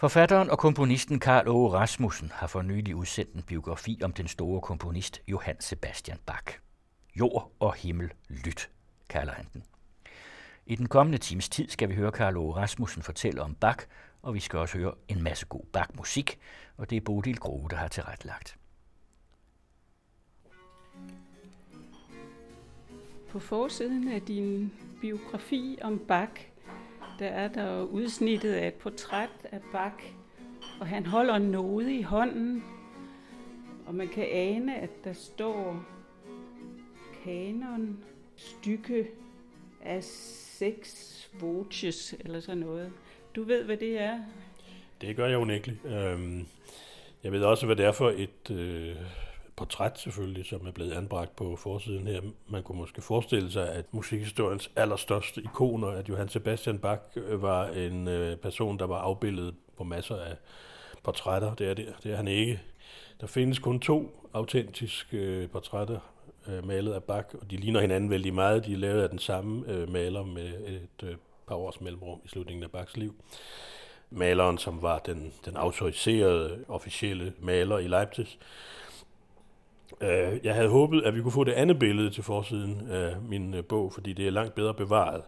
Forfatteren og komponisten Karl Åge Rasmussen har for nylig udsendt en biografi om den store komponist Johann Sebastian Bach. Jord og himmel lyt, kalder han den. I den kommende times tid skal vi høre Karl Åge Rasmussen fortælle om Bach, og vi skal også høre en masse god Bach-musik, og det er Bodil Grove, der har tilrettelagt. På forsiden af din biografi om Bach der er der udsnittet af et portræt af Bach, og han holder noget i hånden, og man kan ane, at der står kanon stykke af seks voces, eller sådan noget. Du ved, hvad det er? Det gør jeg unægteligt. Øhm, jeg ved også, hvad det er for et øh, portræt selvfølgelig, som er blevet anbragt på forsiden her. Man kunne måske forestille sig, at musikhistoriens allerstørste ikoner, at Johann Sebastian Bach øh, var en øh, person, der var afbildet på masser af portrætter. Det er, det, det er han ikke. Der findes kun to autentiske øh, portrætter øh, malet af Bach, og de ligner hinanden vældig meget. De er lavet af den samme øh, maler med et par års mellemrum i slutningen af Bachs liv maleren, som var den, den autoriserede officielle maler i Leipzig. Øh, jeg havde håbet, at vi kunne få det andet billede til forsiden af min øh, bog, fordi det er langt bedre bevaret.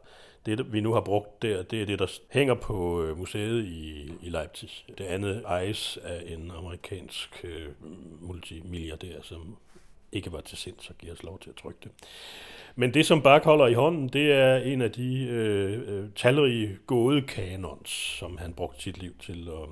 Det, vi nu har brugt der, det er det, der hænger på øh, museet i, i Leipzig. Det andet ejes af en amerikansk øh, multimilliardær, som ikke var til sind, så giver os lov til at trykke det. Men det, som Bach holder i hånden, det er en af de øh, øh talrige gode kanons, som han brugte sit liv til at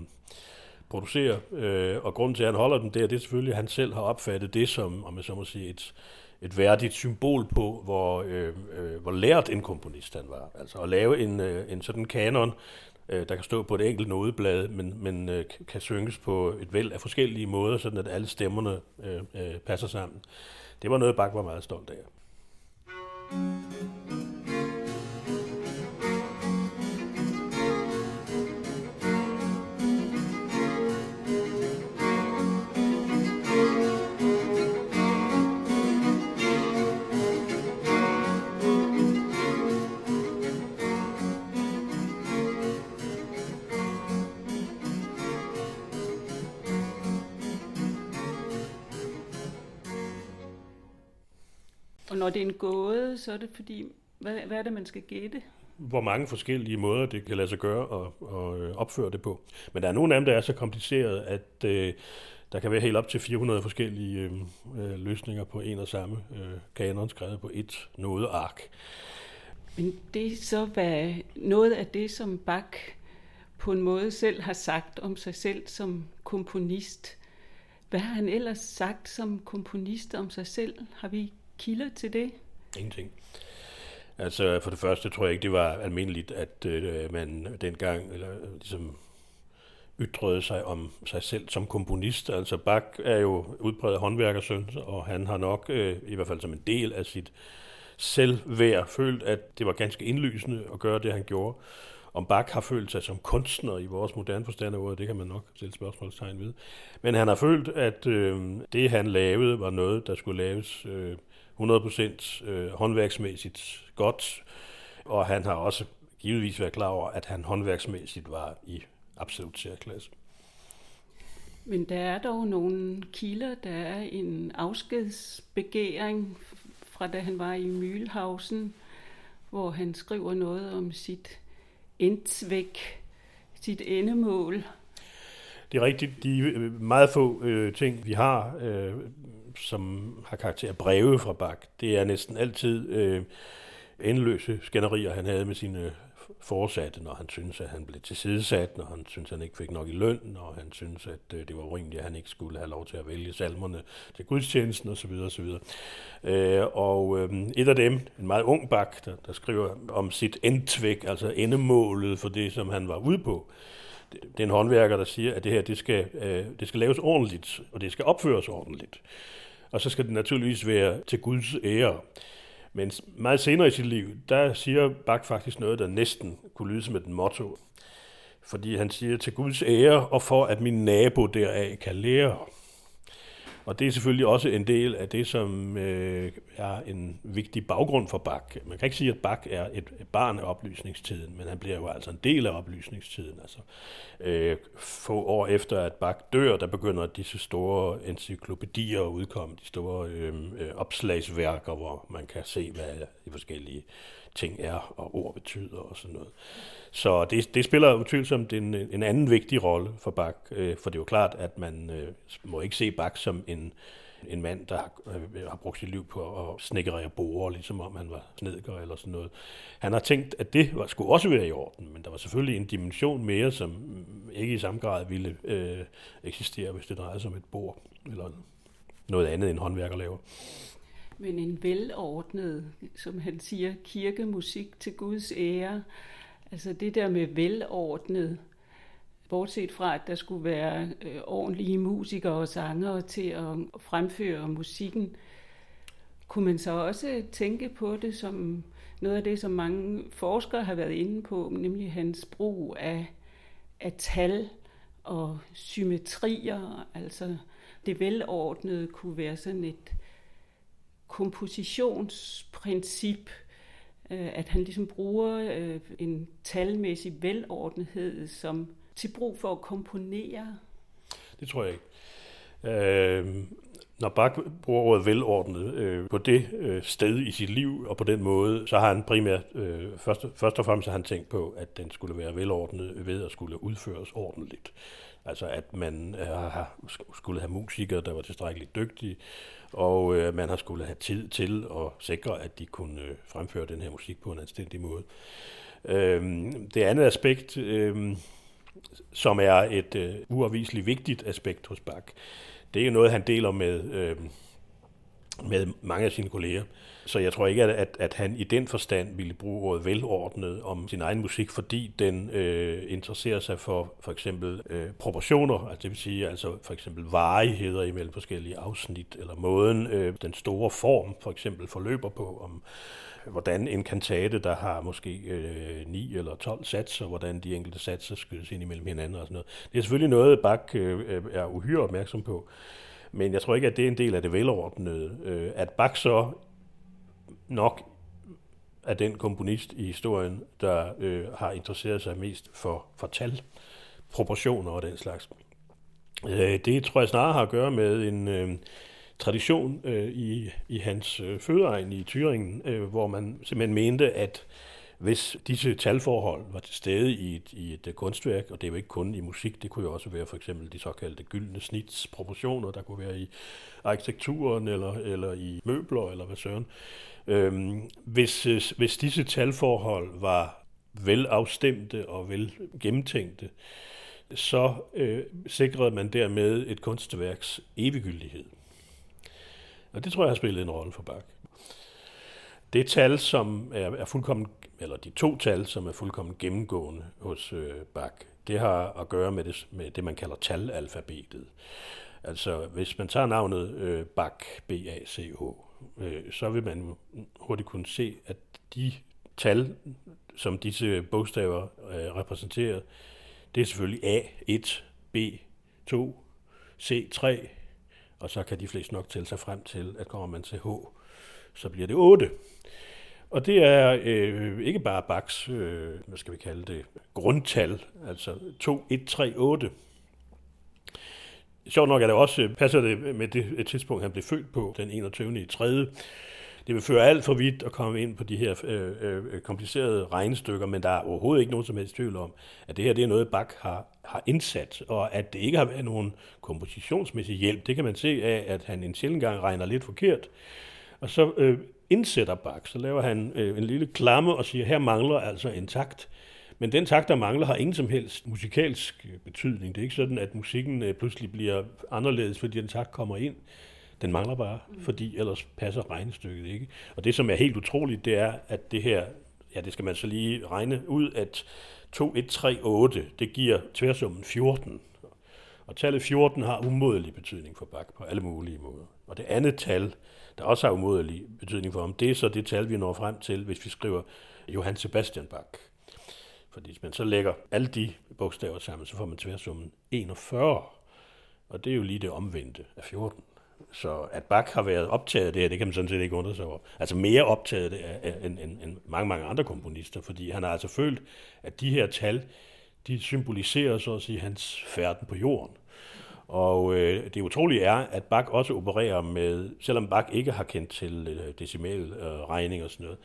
producerer. Øh, og grunden til, at han holder den der, det er selvfølgelig, at han selv har opfattet det som, om jeg så må sige, et, et værdigt symbol på, hvor, øh, øh, hvor lært en komponist han var. Altså at lave en, øh, en sådan kanon, øh, der kan stå på et enkelt nodeblad, men, men øh, kan synges på et væld af forskellige måder, sådan at alle stemmerne øh, øh, passer sammen. Det var noget, Bach var meget stolt af. thank når det er en gåde, så er det fordi, hvad, hvad er det, man skal gætte? Hvor mange forskellige måder det kan lade sig gøre og, og øh, opføre det på. Men der er nogle af dem, der er så kompliceret, at øh, der kan være helt op til 400 forskellige øh, øh, løsninger på en og samme øh, kanon skrevet på et nodeark. Men det er så hvad, noget af det, som Bach på en måde selv har sagt om sig selv som komponist. Hvad har han ellers sagt som komponist om sig selv? Har vi kilde til det? Ingenting. Altså for det første tror jeg ikke, det var almindeligt, at øh, man dengang eller, øh, ligesom ytrede sig om sig selv som komponist. Altså Bach er jo udbredt håndværkersøn, og han har nok, øh, i hvert fald som en del af sit selvværd, følt, at det var ganske indlysende at gøre det, han gjorde. Om Bach har følt sig som kunstner i vores moderne forstand af ordet, det kan man nok stille spørgsmålstegn ved. Men han har følt, at øh, det, han lavede, var noget, der skulle laves øh, 100% øh, håndværksmæssigt godt, og han har også givetvis været klar over, at han håndværksmæssigt var i absolut særklasse. Men der er dog nogle kilder, der er en afskedsbegæring fra da han var i Mühlhausen, hvor han skriver noget om sit endsvæk, sit endemål. Det er rigtigt. De øh, meget få øh, ting, vi har, øh, som har karakter af breve fra Bach, det er næsten altid øh, endeløse skænderier, han havde med sine forsatte, når han synes, at han blev tilsidesat, når han synes, at han ikke fik nok i løn, når han synes, at øh, det var urimeligt, at han ikke skulle have lov til at vælge salmerne til gudstjenesten osv. osv. Øh, og øh, et af dem, en meget ung bak, der, der skriver om sit endtvæk, altså endemålet for det, som han var ude på, det er en håndværker, der siger, at det her det skal, øh, det skal laves ordentligt, og det skal opføres ordentligt. Og så skal det naturligvis være til Guds ære. Men meget senere i sit liv, der siger Bach faktisk noget, der næsten kunne lyde som et motto. Fordi han siger til Guds ære, og for at min nabo deraf kan lære. Og det er selvfølgelig også en del af det, som øh, er en vigtig baggrund for Bach. Man kan ikke sige, at Bach er et barn af oplysningstiden, men han bliver jo altså en del af oplysningstiden. Altså, øh, få år efter, at Bach dør, der begynder disse store encyklopædier at udkomme, de store øh, øh, opslagsværker, hvor man kan se, hvad de forskellige ting er, og ord betyder og sådan noget. Så det, det spiller utvivlsomt en, en anden vigtig rolle for Bak, øh, for det er jo klart, at man øh, må ikke se Bak som en, en mand, der har, øh, har brugt sit liv på at snikrere borer, ligesom om han var snedker eller sådan noget. Han har tænkt, at det var, skulle også være i orden, men der var selvfølgelig en dimension mere, som ikke i samme grad ville øh, eksistere, hvis det drejede sig om et bord eller noget andet, end håndværker laver. Men en velordnet, som han siger, kirkemusik til Guds ære, Altså det der med velordnet, bortset fra, at der skulle være øh, ordentlige musikere og sangere til at fremføre musikken, kunne man så også tænke på det som noget af det, som mange forskere har været inde på, nemlig hans brug af, af tal og symmetrier. Altså det velordnede kunne være sådan et kompositionsprincip, Øh, at han ligesom bruger øh, en talmæssig velordnethed som til brug for at komponere? Det tror jeg ikke. Øh, når Bach bruger ordet velordnet øh, på det øh, sted i sit liv, og på den måde, så har han primært, øh, først, først og fremmest har han tænkt på, at den skulle være velordnet ved at skulle udføres ordentligt. Altså at man øh, har, skulle have musikere, der var tilstrækkeligt dygtige, og øh, man har skulle have tid til at sikre, at de kunne øh, fremføre den her musik på en anstændig måde. Øh, det andet aspekt, øh, som er et øh, uafviseligt vigtigt aspekt hos Bach, det er jo noget, han deler med, øh, med mange af sine kolleger. Så jeg tror ikke, at, at han i den forstand ville bruge ordet velordnet om sin egen musik, fordi den øh, interesserer sig for for eksempel øh, proportioner, altså det vil sige altså for eksempel varigheder imellem forskellige afsnit, eller måden øh, den store form for eksempel forløber på, om hvordan en kantate, der har måske øh, 9 eller 12 satser, hvordan de enkelte satser skydes ind imellem hinanden og sådan noget. Det er selvfølgelig noget, Bach øh, øh, er uhyre opmærksom på. Men jeg tror ikke, at det er en del af det velordnede. Øh, at Bach så nok er den komponist i historien, der øh, har interesseret sig mest for, for tal, proportioner og den slags. Øh, det tror jeg snarere har at gøre med en øh, tradition øh, i, i hans øh, fødeegn i Thüringen, øh, hvor man simpelthen mente, at hvis disse talforhold var til stede i et, i et øh, kunstværk, og det er jo ikke kun i musik, det kunne jo også være for eksempel de såkaldte gyldne snitsproportioner, der kunne være i arkitekturen eller, eller i møbler eller hvad søren, Øhm, hvis, øh, hvis disse talforhold var velafstemte og vel gennemtænkte, så øh, sikrede man dermed et kunstværks eviggyldighed. Og det tror jeg har spillet en rolle for Bach. Det tal, som er, er fuldkommen, eller de to tal, som er fuldkommen gennemgående hos øh, Bach, det har at gøre med det, med det man kalder talalfabetet. Altså, hvis man tager navnet øh, Bach, B-A-C-H, øh, så vil man hurtigt kunne se, at de tal, som disse bogstaver øh, repræsenterer, det er selvfølgelig A1, B2, C3, og så kan de fleste nok tælle sig frem til, at kommer man til H, så bliver det 8. Og det er øh, ikke bare Bachs, øh, hvad skal vi kalde det, grundtal, altså 2, 1, 3, 8. Sjovt nok er det også, passer det med det tidspunkt, han blev født på, den 21. i 3. Det vil føre alt for vidt at komme ind på de her øh, øh, komplicerede regnestykker, men der er overhovedet ikke nogen som helst tvivl om, at det her det er noget, Bach har, har indsat, og at det ikke har været nogen kompositionsmæssig hjælp. Det kan man se af, at han en sjældent gang regner lidt forkert. Og så øh, indsætter Bach, så laver han øh, en lille klamme og siger, her mangler altså en takt. Men den takt, der mangler, har ingen som helst musikalsk øh, betydning. Det er ikke sådan, at musikken øh, pludselig bliver anderledes, fordi den takt kommer ind. Den mangler bare, mm. fordi ellers passer regnestykket ikke. Og det, som er helt utroligt, det er, at det her, ja, det skal man så lige regne ud, at 2, 1, 3, 8, det giver tværsummen 14. Og tallet 14 har umådelig betydning for Bach på alle mulige måder. Og det andet tal, der også har umådelig betydning for ham, det er så det tal, vi når frem til, hvis vi skriver Johann Sebastian Bach. Fordi hvis man så lægger alle de bogstaver sammen, så får man tværsummen 41. Og det er jo lige det omvendte af 14. så at Bach har været optaget af det her, det kan man sådan set ikke undre sig over. Altså mere optaget af det end, end, end mange, mange andre komponister, fordi han har altså følt, at de her tal, de symboliserer så at sige hans færden på jorden. Og øh, det utrolige er, at Bach også opererer med, selvom Bach ikke har kendt til øh, decimal øh, regning og sådan noget,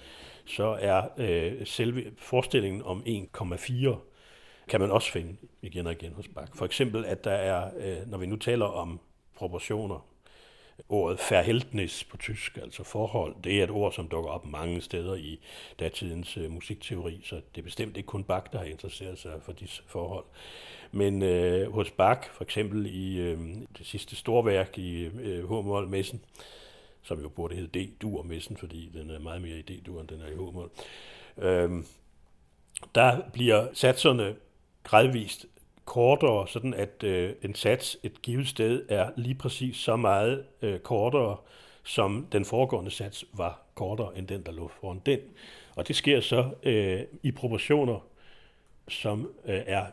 så er øh, selve forestillingen om 1,4 kan man også finde igen og igen hos Bach. For eksempel, at der er, øh, når vi nu taler om proportioner, ordet Verhältnis på tysk, altså forhold, det er et ord, som dukker op mange steder i datidens øh, musikteori, så det er bestemt ikke kun Bach, der har interesseret sig for disse forhold. Men øh, hos Bach, for eksempel i øh, det sidste storværk i øh, H-mol Messen, som jo burde hedde D-dur-messen, fordi den er meget mere i D-dur, end den er i H-mål. Øhm, der bliver satserne gradvist kortere, sådan at øh, en sats et givet sted er lige præcis så meget øh, kortere, som den foregående sats var kortere end den, der lå foran den. Og det sker så øh, i proportioner, som øh, er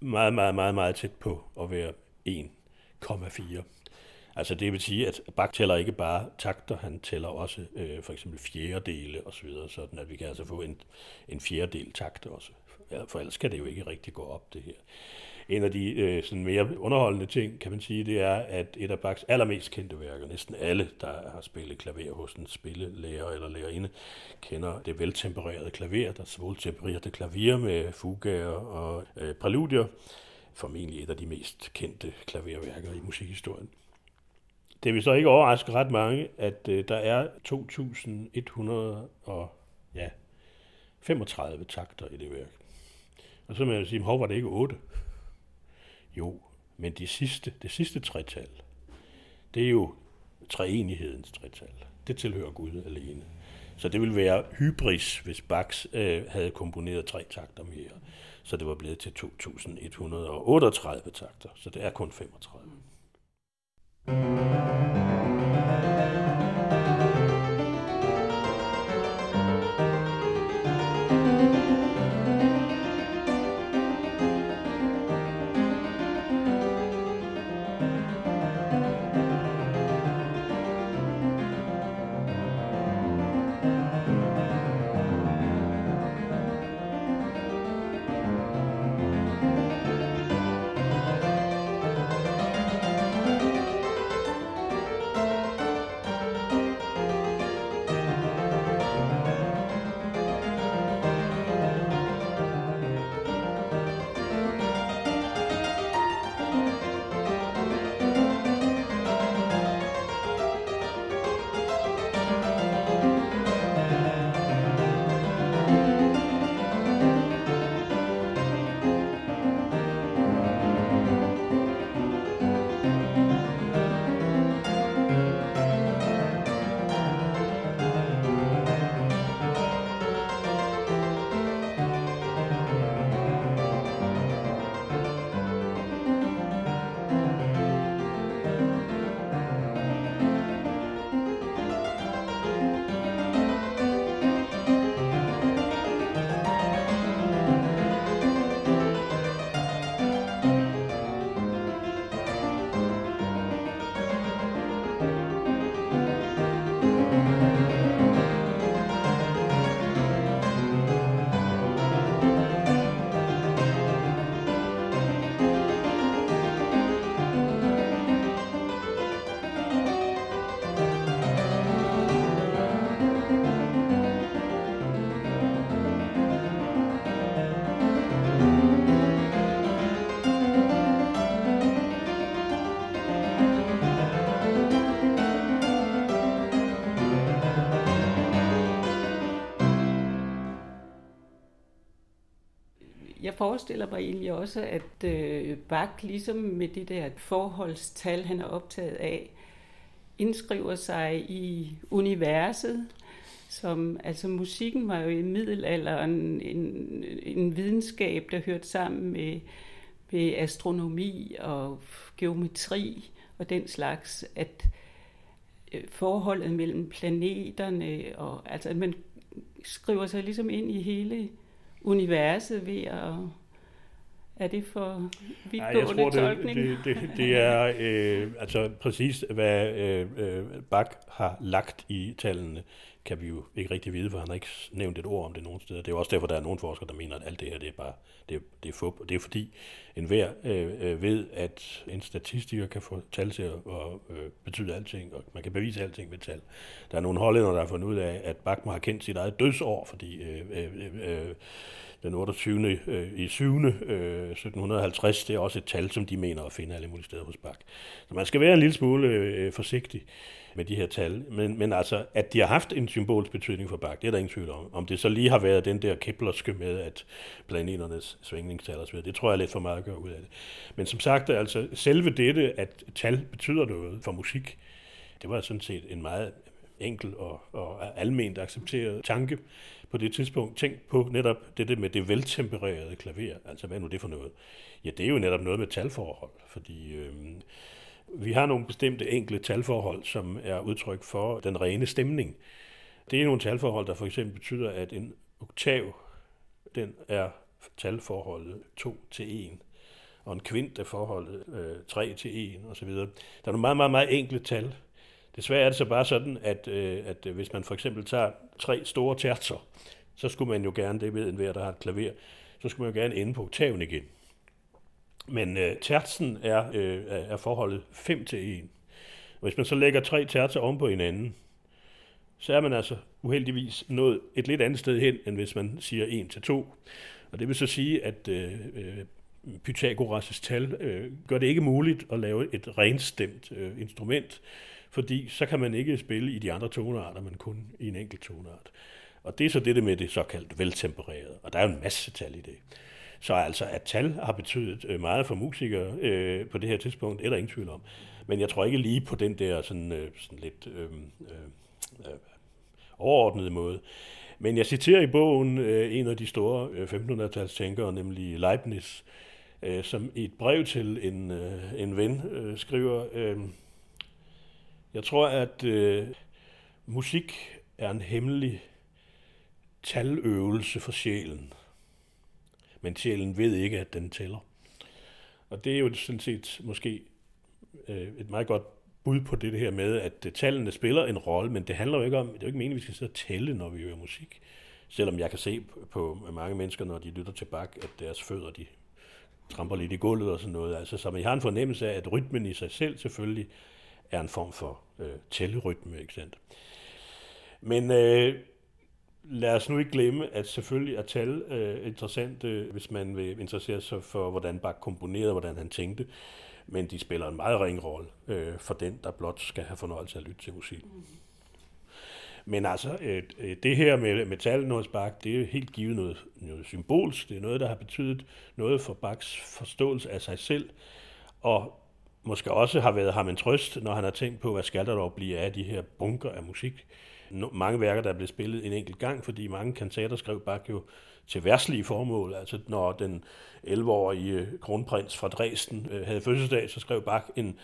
meget, meget, meget, meget tæt på at være 1,4. Altså det vil sige, at Bach tæller ikke bare takter, han tæller også øh, for eksempel fjerdedele osv., så sådan at vi kan altså få en, en fjerdedel takt også. For ellers kan det jo ikke rigtig gå op, det her. En af de øh, sådan mere underholdende ting, kan man sige, det er, at et af Bachs allermest kendte værker, næsten alle, der har spillet klaver hos en spillelærer eller lærerinde, kender det veltempererede klaver, der svoltempererede klaver med fugaer og øh, præludier, formentlig et af de mest kendte klaverværker i musikhistorien. Det vil så ikke overraske ret mange, at øh, der er 2.100 og ja, 35 takter i det værk. Og så må jeg sige, hvor var det ikke 8? Jo, men de sidste, det sidste tretal, det er jo treenighedens tretal. Det tilhører Gud alene. Så det ville være hybris, hvis Bach øh, havde komponeret tre takter mere. Så det var blevet til 2138 takter, så det er kun 35. Thank you. Forestiller mig egentlig også, at øh, Bach, ligesom med det der forholdstal, han er optaget af, indskriver sig i universet, som, altså musikken var jo i middelalderen en, en videnskab, der hørte sammen med, med astronomi og geometri og den slags, at øh, forholdet mellem planeterne, og altså at man skriver sig ligesom ind i hele universet ved at Er det for Nej, jeg tror, det, tolkning? det, det, det er øh, altså præcis, hvad øh, øh, Bach har lagt i tallene, kan vi jo ikke rigtig vide, for han har ikke nævnt et ord om det nogen steder. Det er jo også derfor, der er nogle forskere, der mener, at alt det her, det er bare, det, det er fup. Og det er fordi, enhver øh, øh, ved, at en statistiker kan få tal til at øh, betyde alting, og man kan bevise alting med tal. Der er nogle hollænder, der har fundet ud af, at Bakma har kendt sit eget dødsår, fordi øh, øh, øh, den 28. Øh, i 7. Øh, 1750, det er også et tal, som de mener at finde alle mulige steder hos Bach. Så man skal være en lille smule øh, forsigtig med de her tal. Men, men altså, at de har haft en symbolsk betydning for Bach, det er der ingen tvivl om. Om det så lige har været den der keplerske med, at planeternes svingningstal osv., det tror jeg er lidt for meget at gøre ud af det. Men som sagt, altså, selve dette, at tal betyder noget for musik, det var sådan set en meget enkel og, og alment accepteret tanke på det tidspunkt. Tænk på netop det med det veltempererede klaver. Altså, hvad er nu det for noget? Ja, det er jo netop noget med talforhold, fordi øh, vi har nogle bestemte enkle talforhold, som er udtryk for den rene stemning. Det er nogle talforhold, der for eksempel betyder, at en oktav, den er talforholdet 2 til 1, og en kvint er forholdet øh, 3 til 1 osv. Der er nogle meget, meget, meget enkle tal. Desværre er det så bare sådan, at, øh, at øh, hvis man for eksempel tager tre store tertser, så skulle man jo gerne, det ved enhver, der har et klaver, så skulle man jo gerne ende på oktaven igen. Men øh, tertsen er, øh, er forholdet 5 til 1. Hvis man så lægger tre tertser om på hinanden, så er man altså uheldigvis nået et lidt andet sted hen, end hvis man siger 1 til 2. Og det vil så sige, at øh, øh, Pythagoras' tal øh, gør det ikke muligt at lave et renstemt øh, instrument, fordi så kan man ikke spille i de andre tonearter, men kun i en enkelt toneart. Og det er så det med det såkaldt veltempererede, og der er jo en masse tal i det. Så altså, at tal har betydet øh, meget for musikere øh, på det her tidspunkt, er der ingen tvivl om. Men jeg tror ikke lige på den der sådan, øh, sådan lidt øhm, øh, øh, overordnede måde. Men jeg citerer i bogen øh, en af de store øh, 1500-tals tænkere, nemlig Leibniz, øh, som i et brev til en, øh, en ven øh, skriver, øh, jeg tror, at øh, musik er en hemmelig taløvelse for sjælen men sjælen ved ikke, at den tæller. Og det er jo sådan set måske øh, et meget godt bud på det her med, at øh, tallene spiller en rolle, men det handler jo ikke om, det er jo ikke meningen, at vi skal sidde og tælle, når vi hører musik. Selvom jeg kan se på mange mennesker, når de lytter til bak, at deres fødder, de tramper lidt i gulvet og sådan noget. Altså, så man har en fornemmelse af, at rytmen i sig selv selvfølgelig er en form for øh, tællerytme, ikke sandt? Men øh, lad os nu ikke glemme, at selvfølgelig er tal øh, interessant, øh, hvis man vil interessere sig for, hvordan Bach komponerede, hvordan han tænkte. Men de spiller en meget ring rolle øh, for den, der blot skal have fornøjelse af at lytte til musik. Men altså, øh, øh det her med, med tallene hos Bach, det er helt givet noget, noget symbolsk. Det er noget, der har betydet noget for Bachs forståelse af sig selv, og måske også har været ham en trøst, når han har tænkt på, hvad skal der dog blive af de her bunker af musik, no, mange værker, der blev spillet en enkelt gang, fordi mange kantater skrev Bach jo til værtslige formål. Altså når den 11-årige øh, kronprins fra Dresden øh, havde fødselsdag, så skrev Bach en,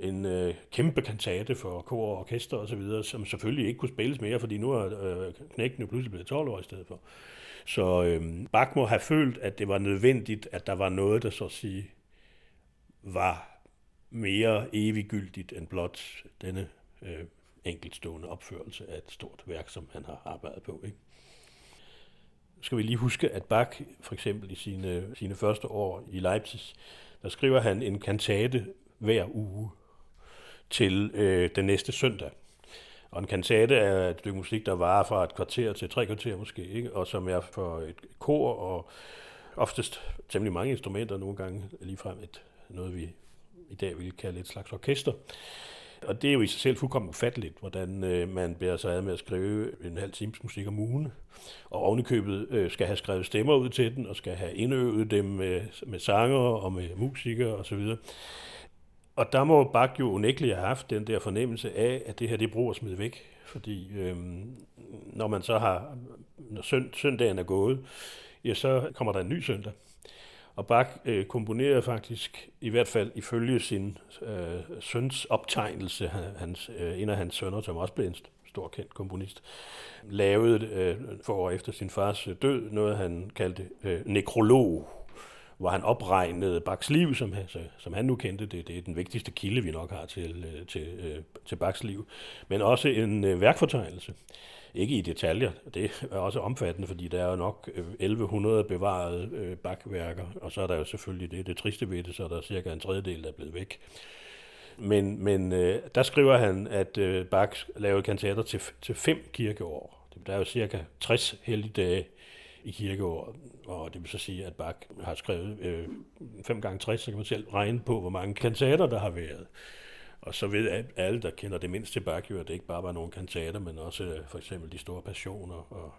en øh, kæmpe kantate for kor og orkester osv., som selvfølgelig ikke kunne spilles mere, fordi nu er øh, knækken jo pludselig blevet 12 år i stedet for. Så øh, Bach må have følt, at det var nødvendigt, at der var noget, der så at sige var mere eviggyldigt end blot denne øh, enkeltstående opførelse af et stort værk, som han har arbejdet på. Ikke? Skal vi lige huske, at Bach for eksempel i sine, sine første år i Leipzig, der skriver han en kantate hver uge til øh, den næste søndag. Og en kantate er et stykke musik, der varer fra et kvarter til tre kvarter måske, ikke? og som er for et kor og oftest temmelig mange instrumenter, nogle gange ligefrem et, noget, vi i dag ville kalde et slags orkester. Og det er jo i sig selv fuldkommen ufatteligt, hvordan øh, man bærer sig ad med at skrive en halv times musik om ugen, og ovenikøbet øh, skal have skrevet stemmer ud til den, og skal have indøvet dem med, med sanger og med musikere osv. Og der må Bach jo unægteligt have haft den der fornemmelse af, at det her det bruger smid væk. Fordi øh, når man så har, når sønd, søndagen er gået, ja, så kommer der en ny søndag. Og Bach øh, komponerede faktisk, i hvert fald ifølge sin øh, søns optegnelse, hans, øh, en af hans sønner, som også blev en stor kendt komponist, lavede øh, for år efter sin fars øh, død noget, han kaldte øh, nekrolog, hvor han opregnede Bachs liv, som, øh, som han nu kendte. Det, det er den vigtigste kilde, vi nok har til, øh, til, øh, til Bachs liv. Men også en øh, værkfortegnelse. Ikke i detaljer, det er også omfattende, fordi der er jo nok øh, 1100 bevarede øh, bakværker, og så er der jo selvfølgelig det, det triste ved det, så er der cirka en tredjedel, der er blevet væk. Men, men øh, der skriver han, at Bach lavede kantater til, til fem kirkeår. Der er jo cirka 60 helligdage i kirkeåret, og det vil så sige, at Bach har skrevet øh, 5 gange 60, så kan man selv regne på, hvor mange kantater der har været. Og så ved alle, der kender det mindste Bach, jo, at det ikke bare var nogle kantater, men også øh, for eksempel de store passioner. Og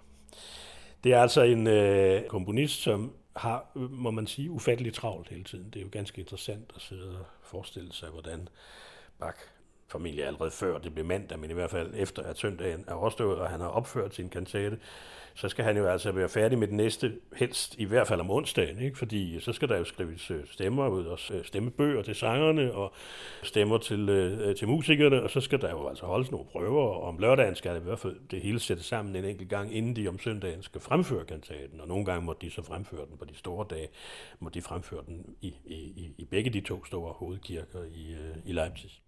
det er altså en øh, komponist, som har, må man sige, ufatteligt travlt hele tiden. Det er jo ganske interessant at sidde og forestille sig, hvordan Bach familie allerede før det blev mandag, men i hvert fald efter at søndagen er overstået, og han har opført sin kantate, så skal han jo altså være færdig med den næste, helst i hvert fald om onsdagen, ikke? fordi så skal der jo skrives øh, stemmer ud, og øh, stemmebøger til sangerne, og stemmer til, øh, til musikerne, og så skal der jo altså holdes nogle prøver, og om lørdagen skal det i hvert fald det hele sættes sammen en enkelt gang, inden de om søndagen skal fremføre kantaten, og nogle gange må de så fremføre den på de store dage, må de fremføre den i, i, i begge de to store hovedkirker i, øh, i Leipzig.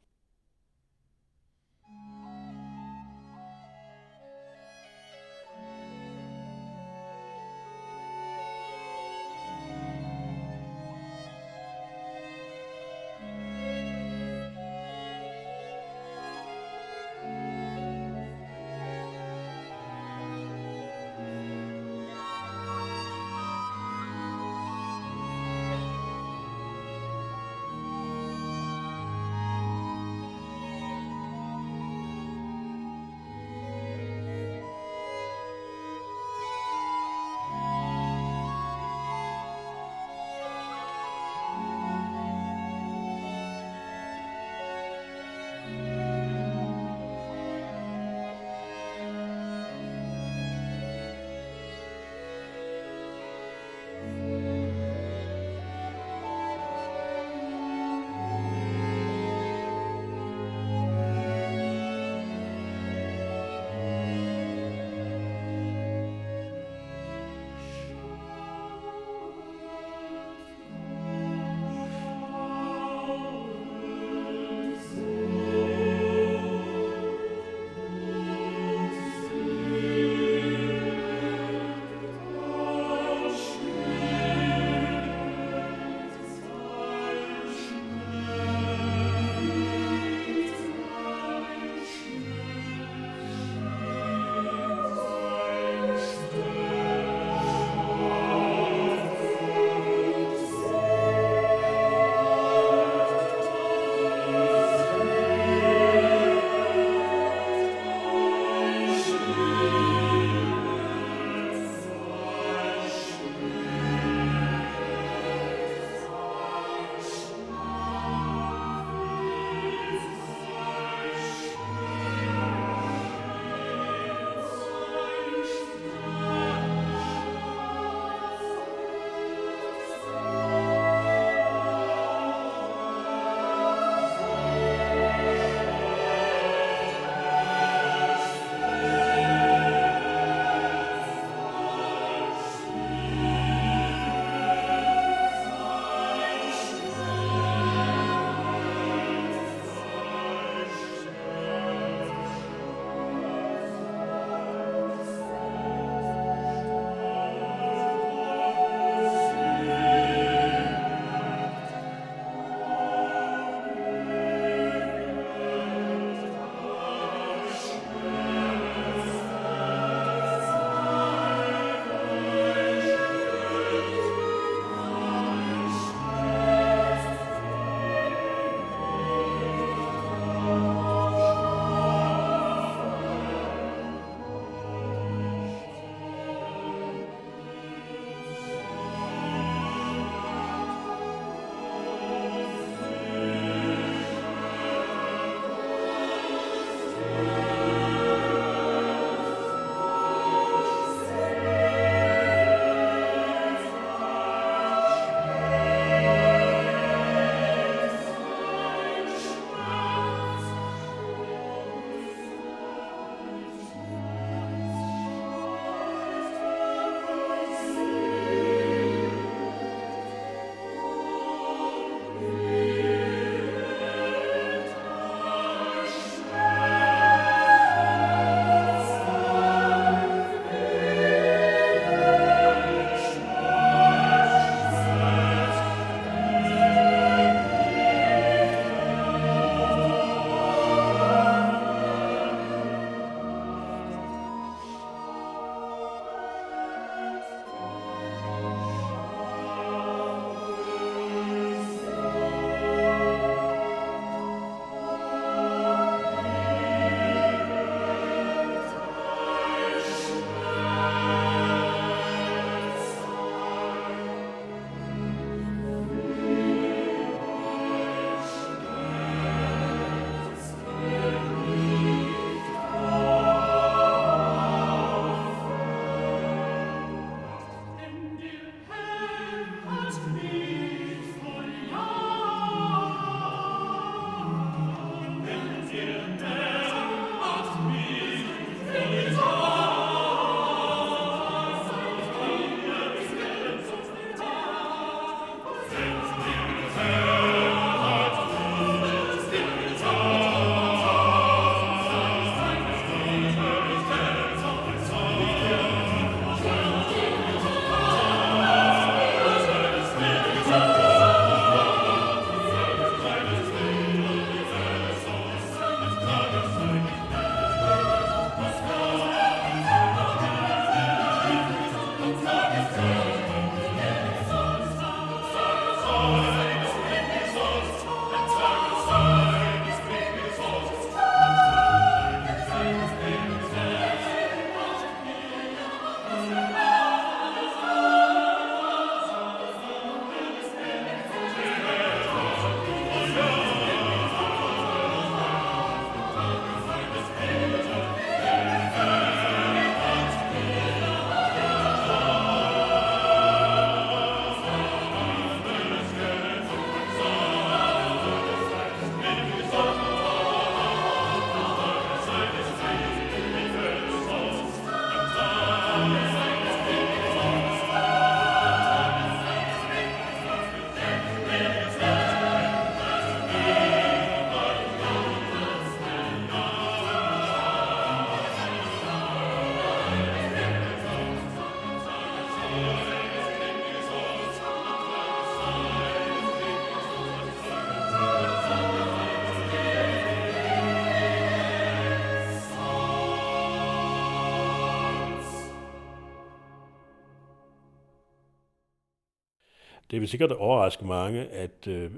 Det vil sikkert overraske mange, at øh,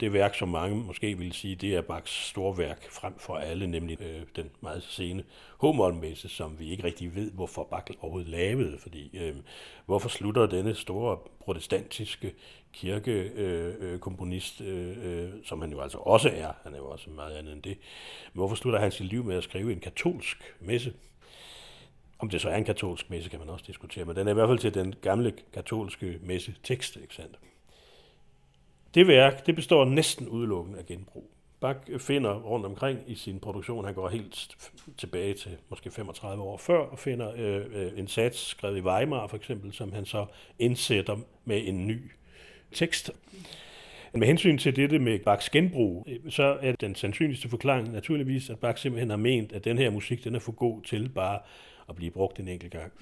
det værk, som mange måske vil sige, det er Bachs store værk frem for alle, nemlig øh, den meget sene Homolmesse, som vi ikke rigtig ved, hvorfor Bach overhovedet lavede, fordi øh, hvorfor slutter denne store protestantiske kirkekomponist, øh, øh, øh, øh, som han jo altså også er, han er jo også meget andet end det, hvorfor slutter han sit liv med at skrive en katolsk messe? Om det så er en katolsk messe, kan man også diskutere, men den er i hvert fald til den gamle katolske messe tekst, ikke sandt? Det værk, det består næsten udelukkende af genbrug. Bach finder rundt omkring i sin produktion, han går helt tilbage til måske 35 år før, og finder øh, øh, en sats skrevet i Weimar for eksempel, som han så indsætter med en ny tekst. Med hensyn til dette med Bachs genbrug, øh, så er den sandsynligste forklaring naturligvis, at Bach simpelthen har ment, at den her musik den er for god til bare at blive brugt en enkelt gang.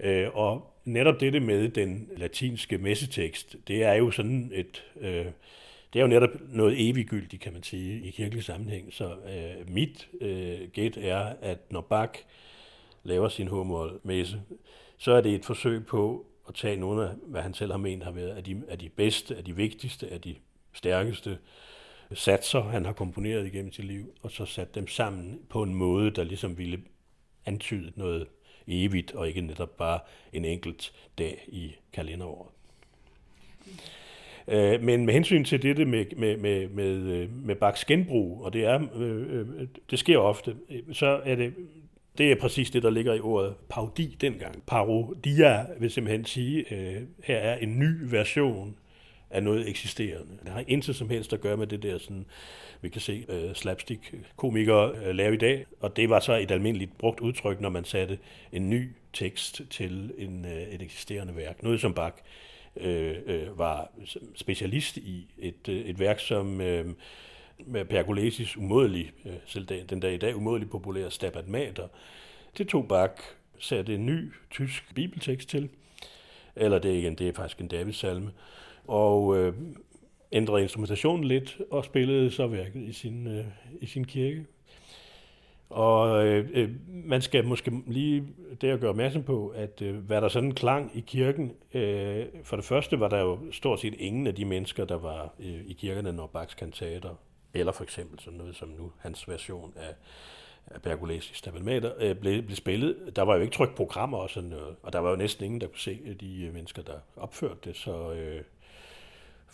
Øh, og netop dette med den latinske messetekst, det er jo sådan et... Øh, det er jo netop noget eviggyldigt, kan man sige, i kirkelig sammenhæng. Så øh, mit øh, gæt er, at når Bach laver sin humor messe, så er det et forsøg på at tage nogle af, hvad han selv har ment har været, af de, af de bedste, af de vigtigste, af de stærkeste satser, han har komponeret igennem sit liv, og så sat dem sammen på en måde, der ligesom ville antyde noget evigt, og ikke netop bare en enkelt dag i kalenderåret. Øh, men med hensyn til dette med, med, med, med, øh, med Bachs genbrug, og det, er, øh, øh, det sker ofte, så er det, det er præcis det, der ligger i ordet parodi dengang. Parodia vil simpelthen sige, øh, her er en ny version af noget eksisterende. Det har intet som helst at gøre med det der, sådan, vi kan se uh, slapstick-komikere uh, lave i dag, og det var så et almindeligt brugt udtryk, når man satte en ny tekst til en, uh, et eksisterende værk. Noget som Bach uh, uh, var specialist i. Et, uh, et værk, som uh, med Pergolesis umådelig, uh, selv den dag i dag umådelig populære Stabat Mater, det tog Bach, satte en ny tysk bibeltekst til, eller det er igen, det er faktisk en Davids-salme, og øh, ændrede instrumentationen lidt og spillede så værket i sin, øh, i sin kirke. Og øh, øh, man skal måske lige der gøre opmærksom på, at øh, hvad der sådan klang i kirken, øh, for det første var der jo stort set ingen af de mennesker, der var øh, i kirkerne, når Bachs kantater, eller for eksempel sådan noget som nu hans version af, af Bergolesi Stabilmater, øh, blev, blev spillet. Der var jo ikke trykt programmer og sådan noget, og der var jo næsten ingen, der kunne se de øh, mennesker, der opførte det, så... Øh,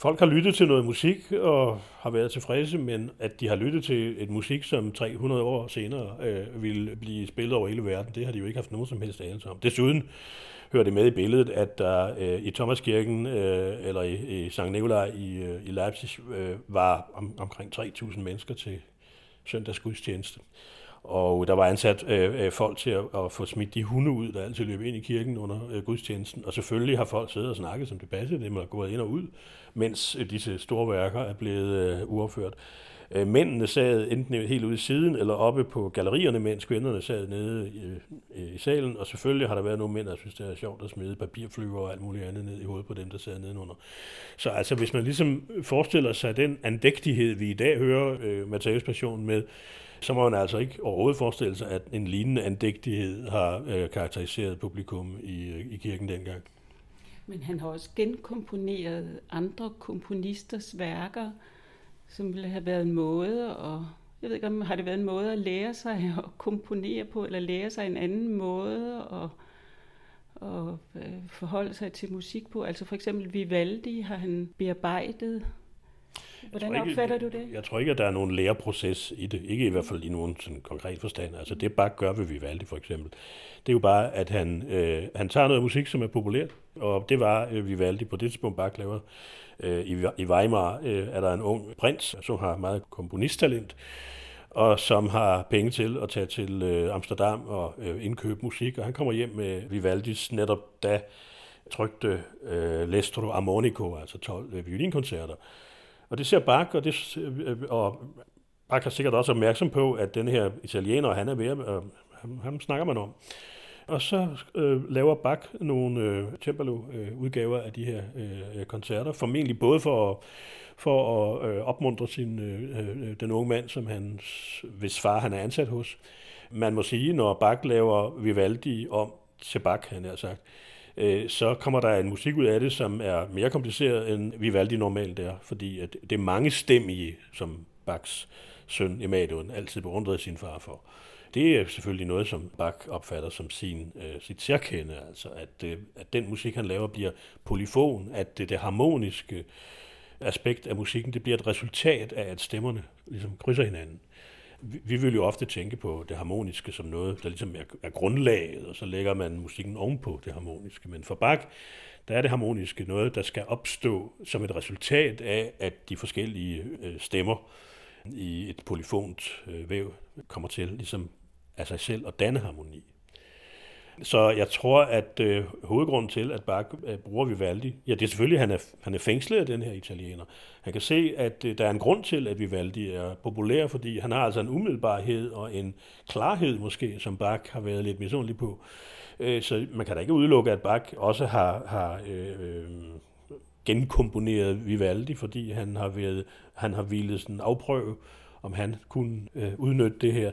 folk har lyttet til noget musik og har været tilfredse, men at de har lyttet til et musik, som 300 år senere øh, vil blive spillet over hele verden, det har de jo ikke haft nogen som helst anelse om. Desuden hører det med i billedet, at der øh, i Thomaskirken øh, eller i, i St. Nikolaj i, øh, i Leipzig øh, var om, omkring 3.000 mennesker til søndagsgudstjeneste. Og der var ansat øh, øh, folk til at, at få smidt de hunde ud, der altid løb ind i kirken under øh, gudstjenesten. Og selvfølgelig har folk siddet og snakket, som det passede dem, og gået ind og ud, mens øh, disse store værker er blevet øh, uopført. Øh, mændene sad enten helt ude i siden eller oppe på gallerierne, mens kvinderne sad nede i, øh, i salen. Og selvfølgelig har der været nogle mænd, der synes, det er sjovt at smide papirflyver og alt muligt andet ned i hovedet på dem, der sad nedenunder. Så altså, hvis man ligesom forestiller sig den andægtighed, vi i dag hører øh, Matthæus Passion med, så må man altså ikke overhovedet forestille sig, at en lignende andægtighed har øh, karakteriseret publikum i, øh, i kirken dengang. Men han har også genkomponeret andre komponisters værker, som ville have været en måde og jeg ved ikke, om har det været en måde at lære sig at komponere på, eller lære sig en anden måde at, at øh, forholde sig til musik på. Altså for eksempel Vivaldi har han bearbejdet Hvordan ikke, opfatter du det? Jeg tror ikke, at der er nogen læreproces i det. Ikke i hvert fald i nogen sådan konkret forstand. Altså det bare gør ved Vivaldi for eksempel. Det er jo bare, at han, øh, han tager noget musik, som er populært, og det var øh, Vivaldi på det tidspunkt bare laver. Øh, i, I Weimar øh, er der en ung prins, som har meget komponisttalent, og som har penge til at tage til øh, Amsterdam og øh, indkøbe musik, og han kommer hjem med Vivaldis netop da trygte øh, Lestro Armonico, altså 12 øh, violinkoncerter. Og det ser Bach, og, det, øh, og Bach er sikkert også opmærksom på, at den her italiener, han er ved at, øh, ham, ham snakker man om. Og så øh, laver Bach nogle øh, Cembalo-udgaver øh, af de her øh, koncerter, formentlig både for, for at øh, opmuntre sin, øh, øh den unge mand, som hans, hvis far han er ansat hos. Man må sige, når Bach laver Vivaldi om til Bach, han har sagt, øh, Øh, så kommer der en musik ud af det, som er mere kompliceret, end Vivaldi normalt er, fordi at det er mange stemmige, som Bachs søn Emanuel altid beundrede sin far for. Det er selvfølgelig noget, som Bach opfatter som sin, øh, sit særkende, altså at, øh, at den musik, han laver, bliver polyfon, at det, det harmoniske aspekt af musikken, det bliver et resultat af, at stemmerne ligesom krydser hinanden. Vi, vi vil jo ofte tænke på det harmoniske som noget, der ligesom er, er grundlaget, og så lægger man musikken ovenpå det harmoniske. Men for Bach, der er det harmoniske noget, der skal opstå som et resultat af, at de forskellige øh, stemmer i et polyfont øh, væv kommer til ligesom af sig selv at danne harmoni. Så jeg tror, at øh, hovedgrunden til, at Bach øh, bruger Vivaldi, ja, det er selvfølgelig, at han er, han er fængslet af den her italiener. Han kan se, at øh, der er en grund til, at Vivaldi er populær, fordi han har altså en umiddelbarhed og en klarhed måske, som Bach har været lidt misundelig på. Øh, så man kan da ikke udelukke, at Bach også har, har øh, øh, genkomponeret Vivaldi, fordi han har, været, han har ville sådan afprøve, om han kunne øh, udnytte det her.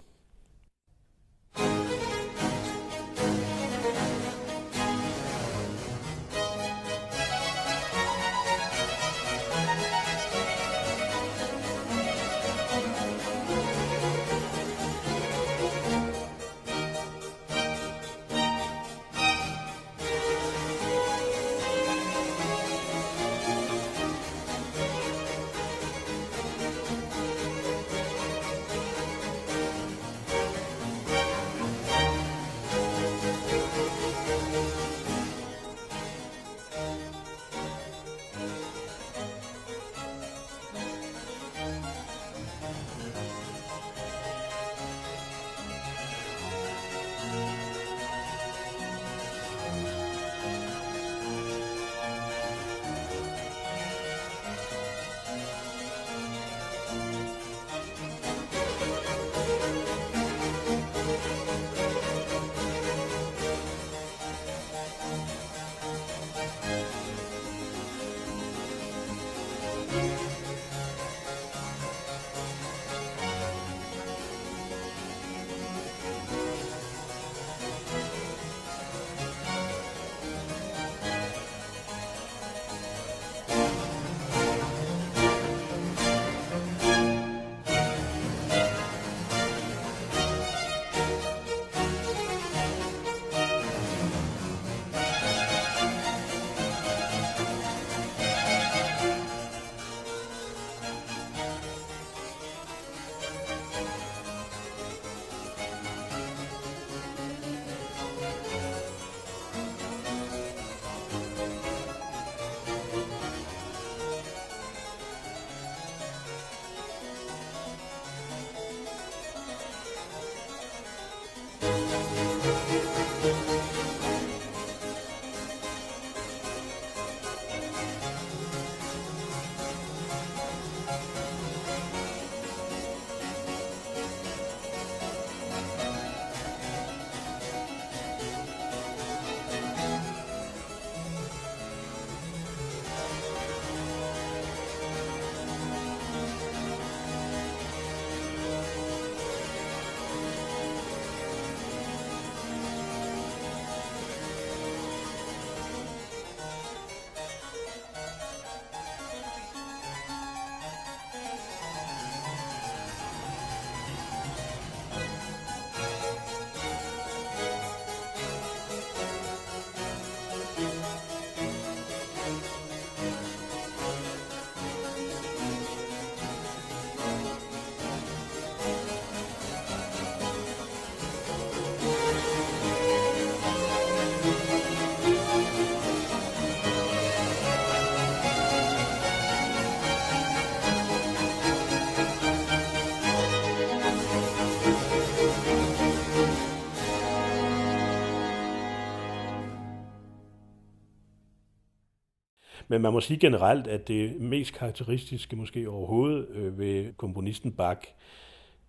Men man må sige generelt, at det mest karakteristiske måske overhovedet øh, ved komponisten Bach,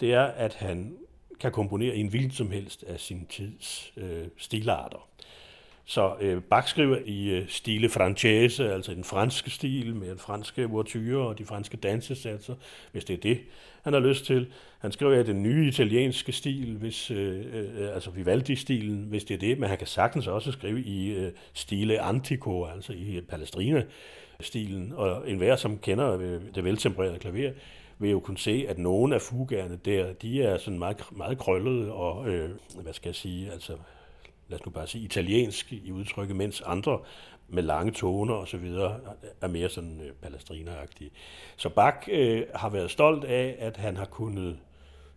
det er, at han kan komponere i en hvilken som helst af sin tids øh, stilarter. Så øh, Bach skriver i øh, stile francese, altså den franske stil, med en franske ouverture og de franske dansesatser, hvis det er det, han har lyst til. Han skriver i den nye italienske stil, hvis, øh, øh, altså Vivaldi-stilen, hvis det er det, men han kan sagtens også skrive i øh, stile antico, altså i øh, Palestrina-stilen, og enhver, som kender øh, det veltempererede klaver, vil jo kunne se, at nogle af fugerne der, de er sådan meget, meget krøllede og, øh, hvad skal jeg sige, altså lad os nu bare sige, italiensk i udtrykket, mens andre med lange toner og så videre er mere sådan øh, palestrineragtige. Så Bach øh, har været stolt af, at han har kunnet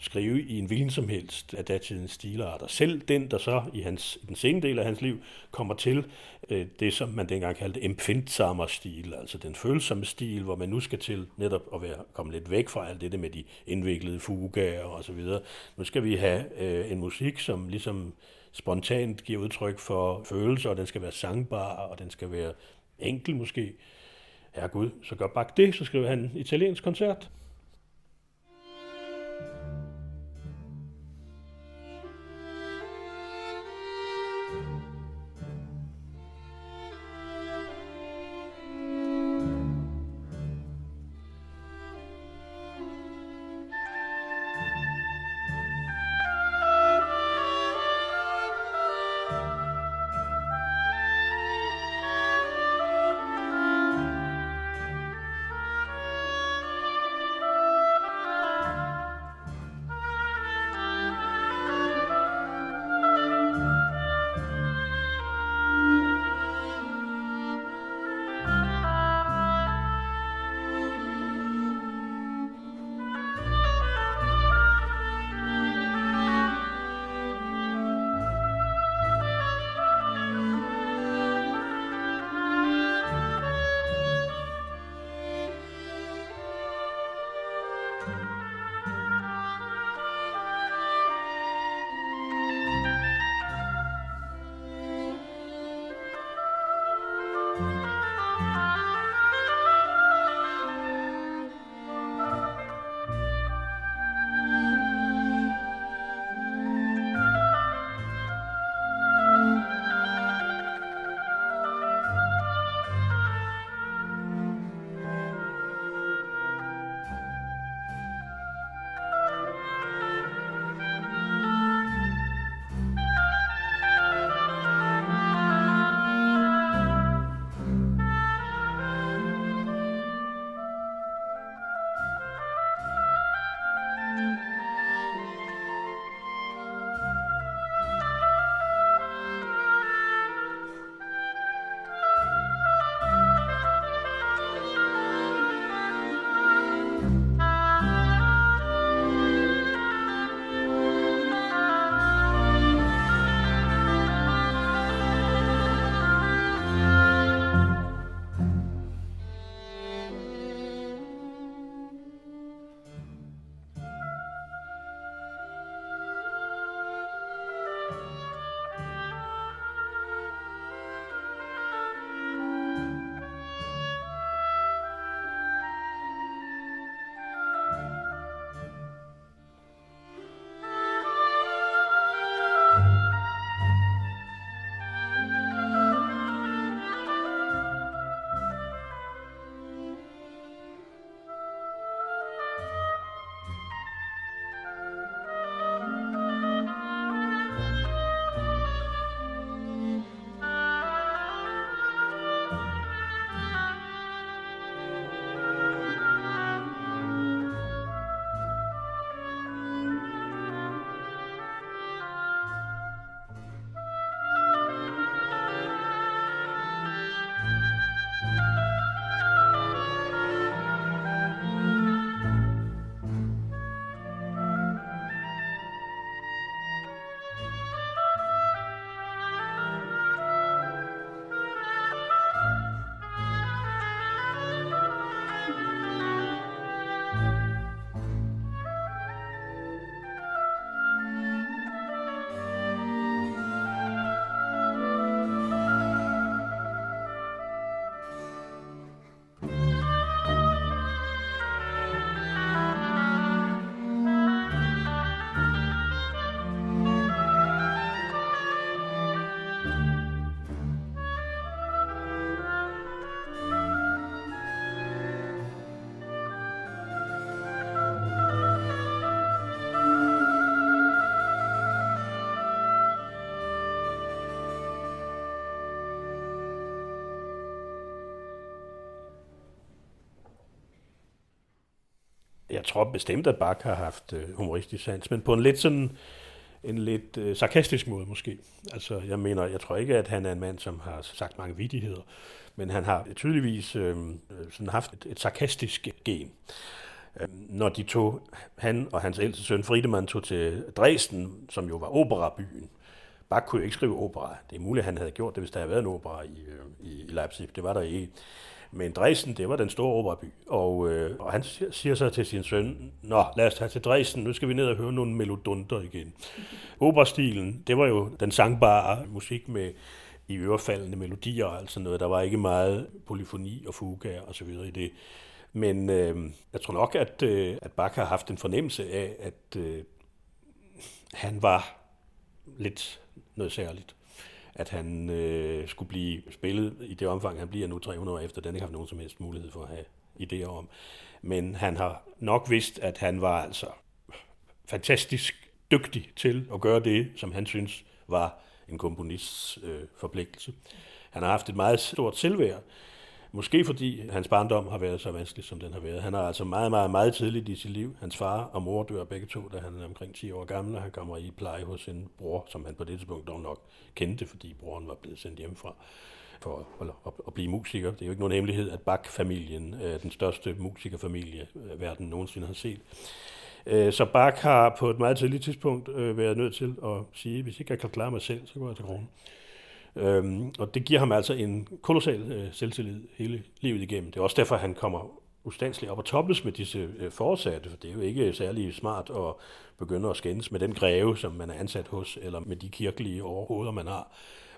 skrive i en hvilken som helst af datidens stilarter. Selv den, der så i, hans, i den sene del af hans liv kommer til øh, det, som man dengang kaldte empfindsamer stil, altså den følsomme stil, hvor man nu skal til netop at være, komme lidt væk fra alt det med de indviklede fugaer og så videre. Nu skal vi have øh, en musik, som ligesom spontant giver udtryk for følelser, og den skal være sangbar, og den skal være enkel måske. Herregud, så gør bare det, så skriver han italiensk koncert. Jeg tror bestemt, at Bach har haft øh, humoristisk sans, men på en lidt sådan en lidt øh, sarkastisk måde måske. Altså, jeg mener, jeg tror ikke, at han er en mand, som har sagt mange vidigheder, men han har tydeligvis øh, sådan haft et, et sarkastisk gen. Øh, når de tog, han og hans ældste søn Friedemann tog til Dresden, som jo var operabyen, Bach kunne jo ikke skrive opera. Det er muligt, at han havde gjort det, hvis der havde været en opera i, øh, i Leipzig. Det var der ikke. Men Dresden, det var den store operaby. Og, øh, og han siger så til sin søn, Nå, lad os tage til Dresden, nu skal vi ned og høre nogle melodunter igen. Operastilen, det var jo den sangbare musik med i ørefaldende melodier og altså noget. Der var ikke meget polyfoni og fuga og så videre i det. Men øh, jeg tror nok, at, øh, at Bach har haft en fornemmelse af, at øh, han var lidt noget særligt at han øh, skulle blive spillet i det omfang, han bliver nu 300 år efter, den ikke har nogen som helst mulighed for at have idéer om. Men han har nok vidst, at han var altså fantastisk dygtig til at gøre det, som han synes var en komponists øh, forpligtelse. Han har haft et meget stort selvværd, Måske fordi hans barndom har været så vanskelig, som den har været. Han er altså meget, meget, meget tidligt i sit liv. Hans far og mor dør begge to, da han er omkring 10 år gammel, og han kommer i pleje hos sin bror, som han på det tidspunkt dog nok kendte, fordi broren var blevet sendt hjemmefra for at, at, at blive musiker. Det er jo ikke nogen hemmelighed, at Bach-familien er den største musikerfamilie, øh, verden nogensinde har set. Øh, så Bach har på et meget tidligt tidspunkt øh, været nødt til at sige, hvis ikke jeg kan klare mig selv, så går jeg til kronen. Øhm, og det giver ham altså en kolossal øh, selvtillid hele livet igennem. Det er også derfor, han kommer ustandsligt op og toppes med disse øh, forsatte, for det er jo ikke særlig smart at begynde at skændes med den greve, som man er ansat hos, eller med de kirkelige overhoveder, man har.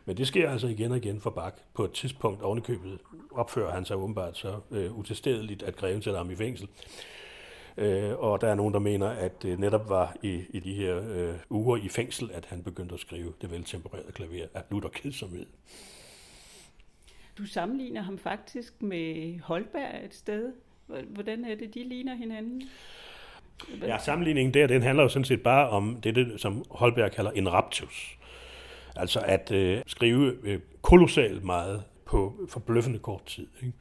Men det sker altså igen og igen for Bak. På et tidspunkt ovenikøbet opfører han sig åbenbart så øh, utilstedeligt, at greven sætter ham i fængsel. Øh, og der er nogen, der mener, at det netop var i, i de her øh, uger i fængsel, at han begyndte at skrive det veltempererede klaver af lutter kedsomhed. Du sammenligner ham faktisk med Holberg et sted. Hvordan er det, de ligner hinanden? Ja, sammenligningen der, den handler jo sådan set bare om det, som Holberg kalder en raptus. Altså at øh, skrive øh, kolossalt meget på forbløffende kort tid. Ikke?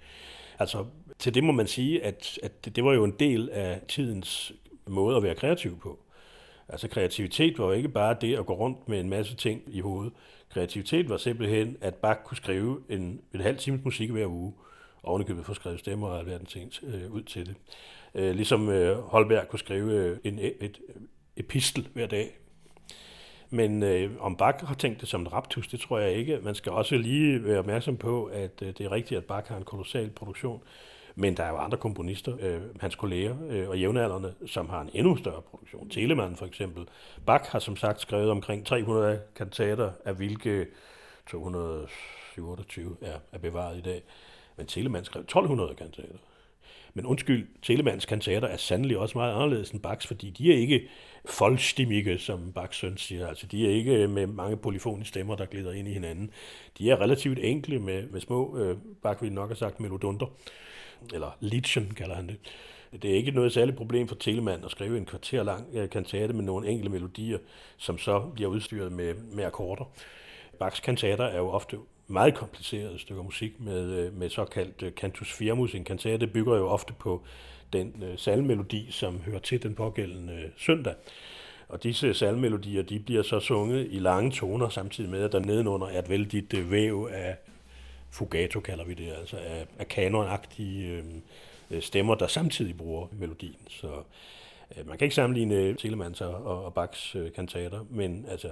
Altså til det må man sige, at, at det, det var jo en del af tidens måde at være kreativ på. Altså kreativitet var jo ikke bare det at gå rundt med en masse ting i hovedet. Kreativitet var simpelthen, at Bach kunne skrive en, en halv times musik hver uge, og ovenikøbet få skrevet stemmer og alverden ting øh, ud til det. Øh, ligesom øh, Holberg kunne skrive øh, en, et, et epistel hver dag. Men øh, om Bach har tænkt det som en raptus, det tror jeg ikke. Man skal også lige være opmærksom på, at øh, det er rigtigt, at Bach har en kolossal produktion. Men der er jo andre komponister, øh, hans kolleger øh, og jævnaldrende, som har en endnu større produktion. Telemann for eksempel. Bach har som sagt skrevet omkring 300 kantater, af hvilke 227 er, er bevaret i dag. Men Telemann skrev 1200 kantater. Men undskyld, Telemanns kantater er sandelig også meget anderledes end Bachs, fordi de er ikke folkstimmige, som Bachs søn siger. Altså, de er ikke med mange polyfoniske stemmer, der glider ind i hinanden. De er relativt enkle med, med små, øh, Bach ville nok have sagt, melodunter eller Liedchen kalder han det. Det er ikke noget særligt problem for Telemann at skrive en kvarter lang øh, kantate med nogle enkelte melodier, som så bliver udstyret med, med akkorder. Bachs kantater er jo ofte meget komplicerede stykker musik med, øh, med såkaldt øh, cantus firmus. En kantate bygger jo ofte på den salmelodi, som hører til den pågældende søndag. Og disse salmelodier, de bliver så sunget i lange toner, samtidig med, at der nedenunder er et vældigt væv af fugato kalder vi det, altså af, af kanonagtige øhm, øh, stemmer, der samtidig bruger melodien. Så øh, man kan ikke sammenligne Telemanns og, og Bachs øh, kantater, men altså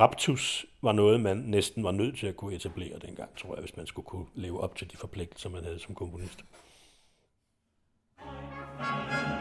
Raptus var noget, man næsten var nødt til at kunne etablere dengang, tror jeg, hvis man skulle kunne leve op til de forpligtelser, man havde som komponist. thank you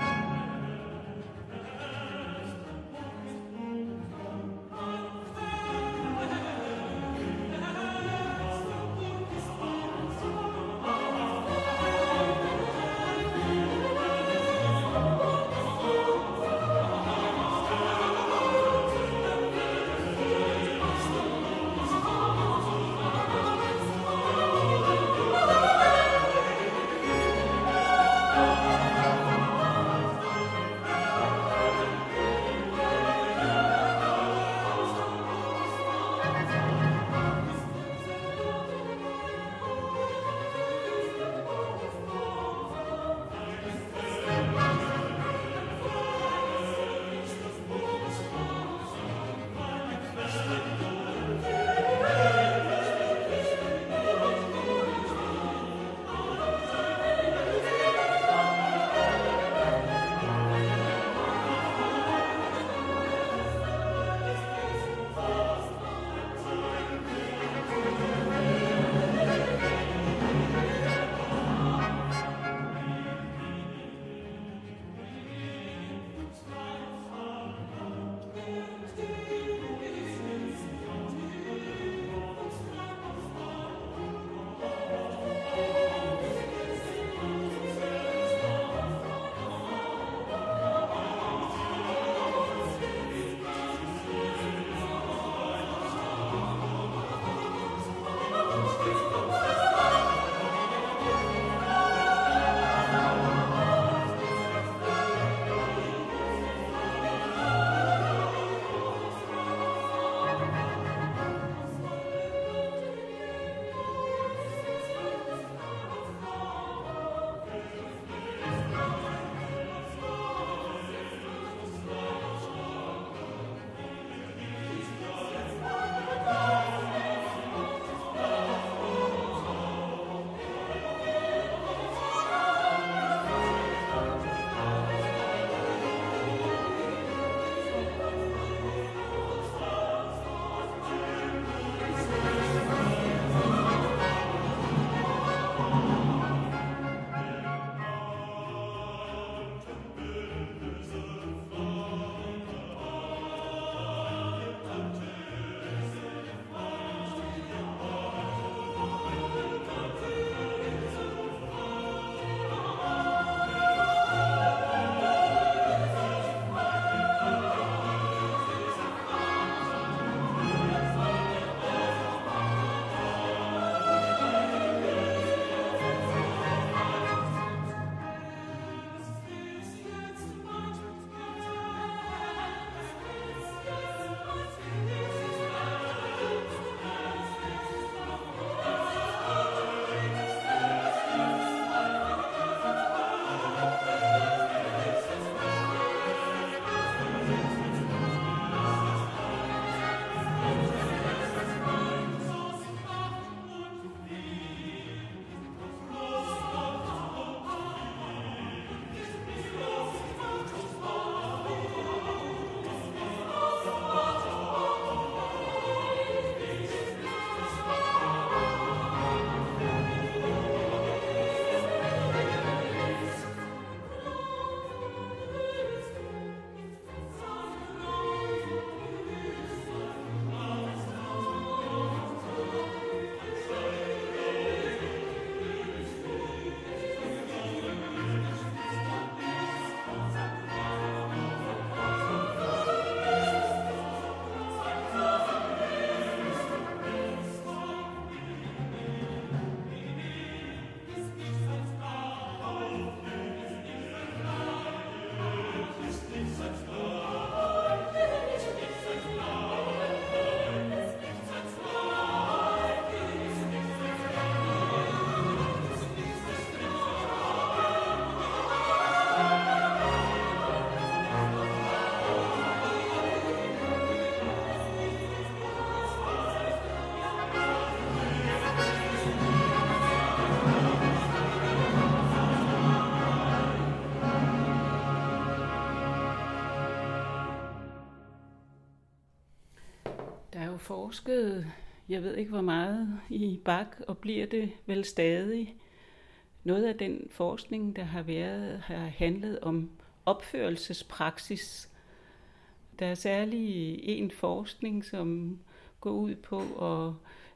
forsket, jeg ved ikke hvor meget, i Bak, og bliver det vel stadig. Noget af den forskning, der har været, har handlet om opførelsespraksis. Der er særlig en forskning, som går ud på at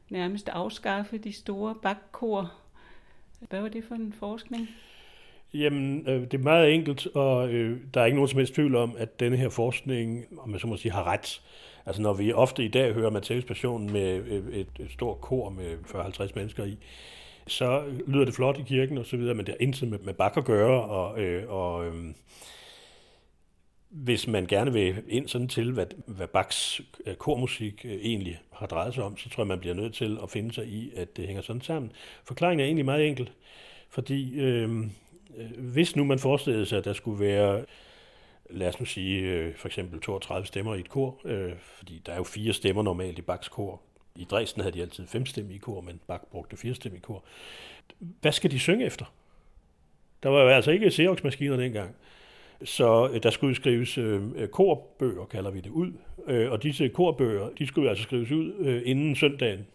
nærmest afskaffe de store bakkor. Hvad var det for en forskning? Jamen, øh, det er meget enkelt, og øh, der er ikke nogen som helst tvivl om, at denne her forskning, om man så må sige, har ret. Altså når vi ofte i dag hører Matteus Passion med øh, et, et stort kor med 40-50 mennesker i, så lyder det flot i kirken og så videre, men det har intet med, med bak at gøre, og, øh, og øh, hvis man gerne vil ind sådan til, hvad, hvad Bachs øh, kormusik øh, egentlig har drejet sig om, så tror jeg, man bliver nødt til at finde sig i, at det hænger sådan sammen. Forklaringen er egentlig meget enkel, fordi øhm, øh hvis nu man forestillede sig, at der skulle være, lad os nu sige, øh, for eksempel 32 stemmer i et kor, øh, fordi der er jo fire stemmer normalt i Bachs kor. I Dresden havde de altid fem i kor, men Bach brugte fire i kor. Hvad skal de synge efter? Der var jo altså ikke Xerox-maskiner dengang. Så øh, der skulle skrives øh, korbøger, kalder vi det, ud. Øh, og disse korbøger, de skulle altså skrives ud øh, inden søndagen.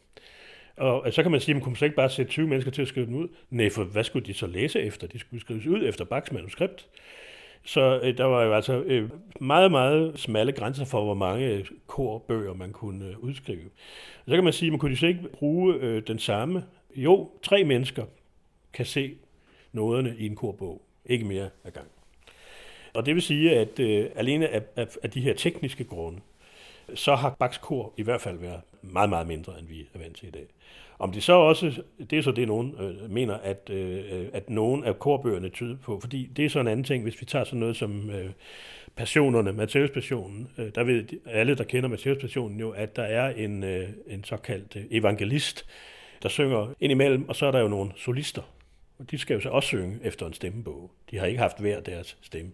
Og øh, så kan man sige, at man kunne ikke bare sætte 20 mennesker til at skrive dem ud. Nej, for hvad skulle de så læse efter? De skulle skrives ud efter Bachs manuskript. Så øh, der var jo altså øh, meget, meget smalle grænser for, hvor mange øh, korbøger man kunne øh, udskrive. Og så kan man sige, at man kunne så ikke bruge øh, den samme. Jo, tre mennesker kan se noderne i en korbog. Ikke mere ad gang. Og det vil sige, at øh, alene af, af, af de her tekniske grunde, så har Bachs kor i hvert fald været meget, meget mindre, end vi er vant til i dag. Om det så også, det er så det, nogen øh, mener, at, øh, at nogen af korbøgerne tyder på, fordi det er så en anden ting, hvis vi tager sådan noget som øh, passionerne, Matthæus passionen, øh, der ved alle, der kender Matthæus passionen jo, at der er en, øh, en såkaldt øh, evangelist, der synger indimellem, og så er der jo nogle solister, og de skal jo så også synge efter en stemmebog. De har ikke haft hver deres stemme.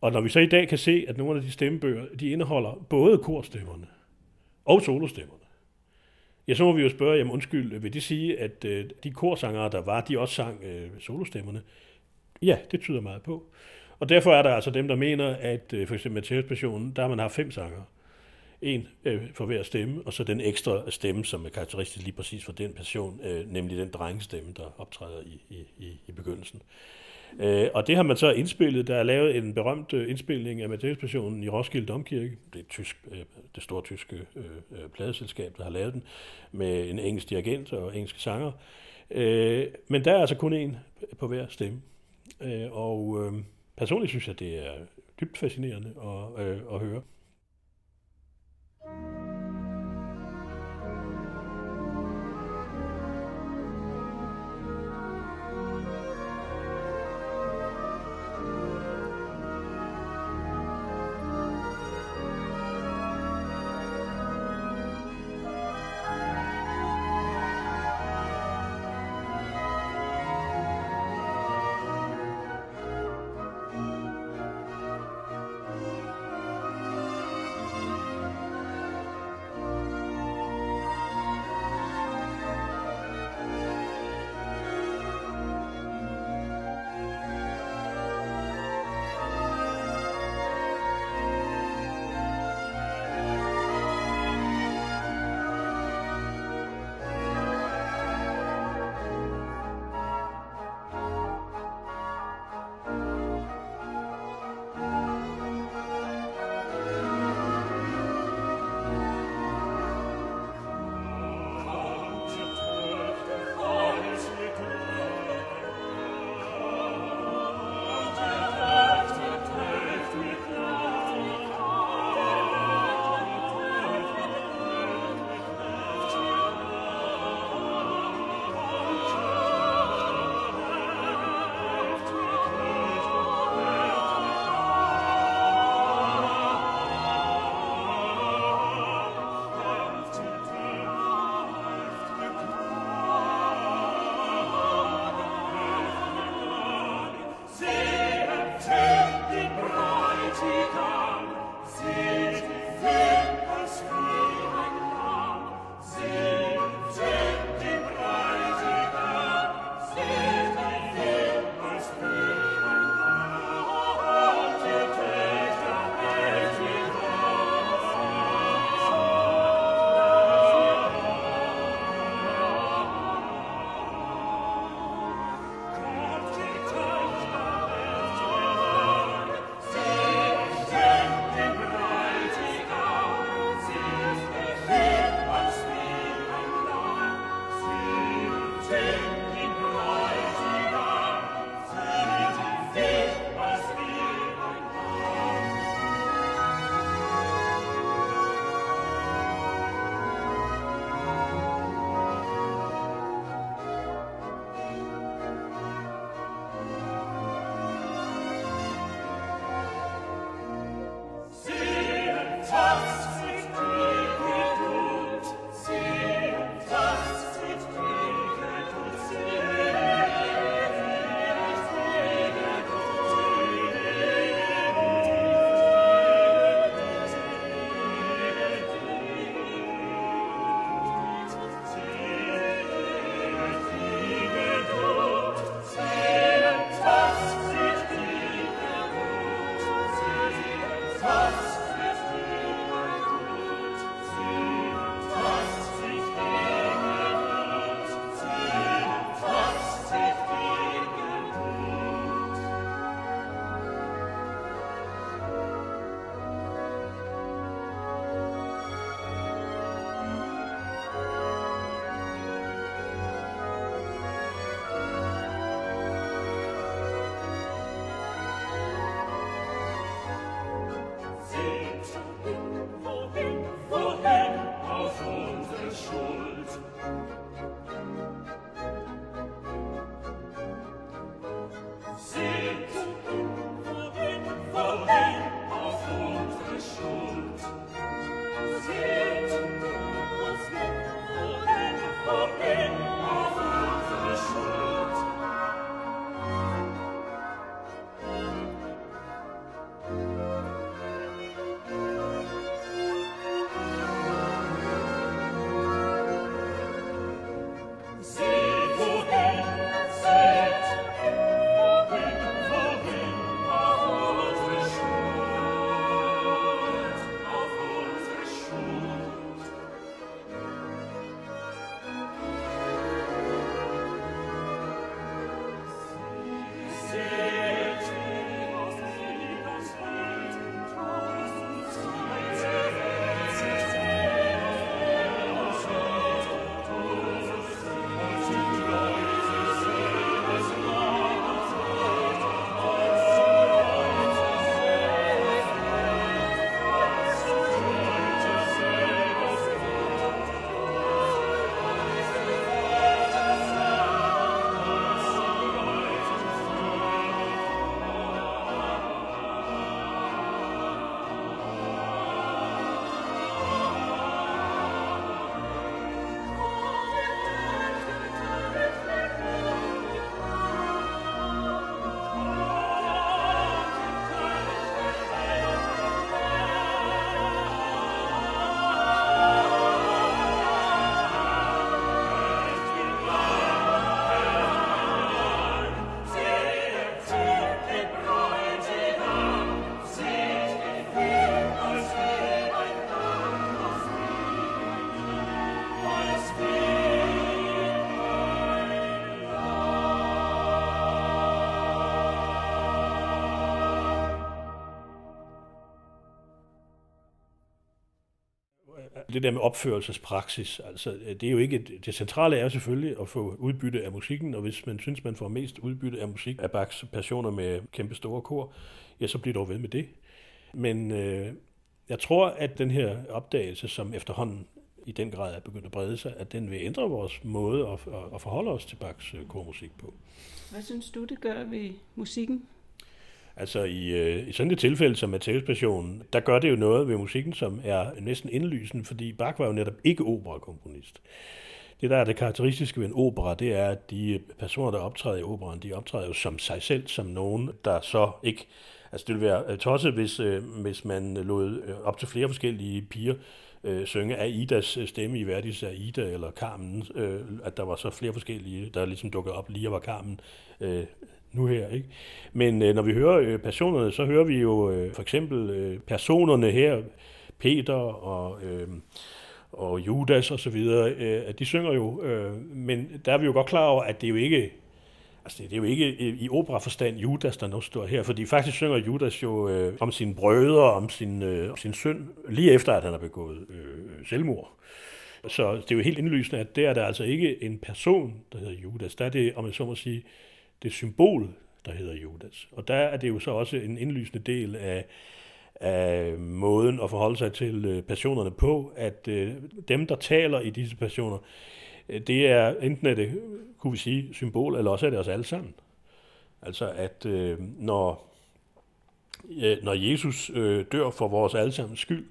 Og når vi så i dag kan se, at nogle af de stemmebøger, de indeholder både korstemmerne og solostemmerne, ja, så må vi jo spørge, jamen undskyld, vil det sige, at øh, de korsangere, der var, de også sang øh, solostemmerne? Ja, det tyder meget på. Og derfor er der altså dem, der mener, at øh, for eksempel Matthæus Passionen, der har man haft fem sanger en øh, for hver stemme, og så den ekstra stemme, som er karakteristisk lige præcis for den passion, øh, nemlig den drengestemme, der optræder i, i, i, i begyndelsen. Øh, og det har man så indspillet. Der er lavet en berømt øh, indspilning af Matthæuspassionen i Roskilde Domkirke. Det er tysk, øh, det store tyske øh, øh, pladeselskab, der har lavet den, med en engelsk dirigent og engelske sanger. Øh, men der er altså kun en på hver stemme. Øh, og øh, personligt synes jeg, det er dybt fascinerende at, øh, at høre. Det der med opførelsespraksis, altså øh, det er jo ikke, det centrale er selvfølgelig at få udbytte af musikken, og hvis man synes, man får mest udbytte af musik af Bachs passioner med kæmpe store kor, ja, så bliver dog ved med det. Men øh, jeg tror, at den her opdagelse, som efterhånden i den grad er begyndt at brede sig, at den vil ændre vores måde at, at forholde os til Bachs øh, kormusik på. Hvad synes du, det gør ved musikken? Altså i, øh, i sådan et tilfælde som Matteus Passion, der gør det jo noget ved musikken, som er næsten indlysende, fordi Bach var jo netop ikke operakomponist. Det, der er det karakteristiske ved en opera, det er, at de personer, der optræder i operan, de optræder jo som sig selv, som nogen, der så ikke... Altså det ville være øh, tosset, hvis, øh, hvis man lod øh, op til flere forskellige piger øh, synge Aidas øh, stemme i Verdis Aida eller Carmen, øh, at der var så flere forskellige, der ligesom dukkede op lige og var Carmen øh, nu her. Ikke? Men øh, når vi hører øh, personerne, så hører vi jo øh, for eksempel øh, personerne her, Peter og, øh, og Judas og så videre, øh, at de synger jo, øh, men der er vi jo godt klar over, at det er jo ikke Altså, det er jo ikke øh, i operaforstand Judas, der nu står her, fordi faktisk synger Judas jo øh, om sine brødre, om sin, øh, om sin søn, lige efter at han har begået øh, selvmord. Så det er jo helt indlysende, at der er der altså ikke en person, der hedder Judas. Der er det, om jeg så må sige, det symbol, der hedder Judas. Og der er det jo så også en indlysende del af, af måden at forholde sig til øh, personerne passionerne på, at øh, dem, der taler i disse passioner, øh, det er enten er det, kunne vi sige, symbol, eller også er det os alle sammen. Altså at øh, når, når Jesus øh, dør for vores allesammens skyld,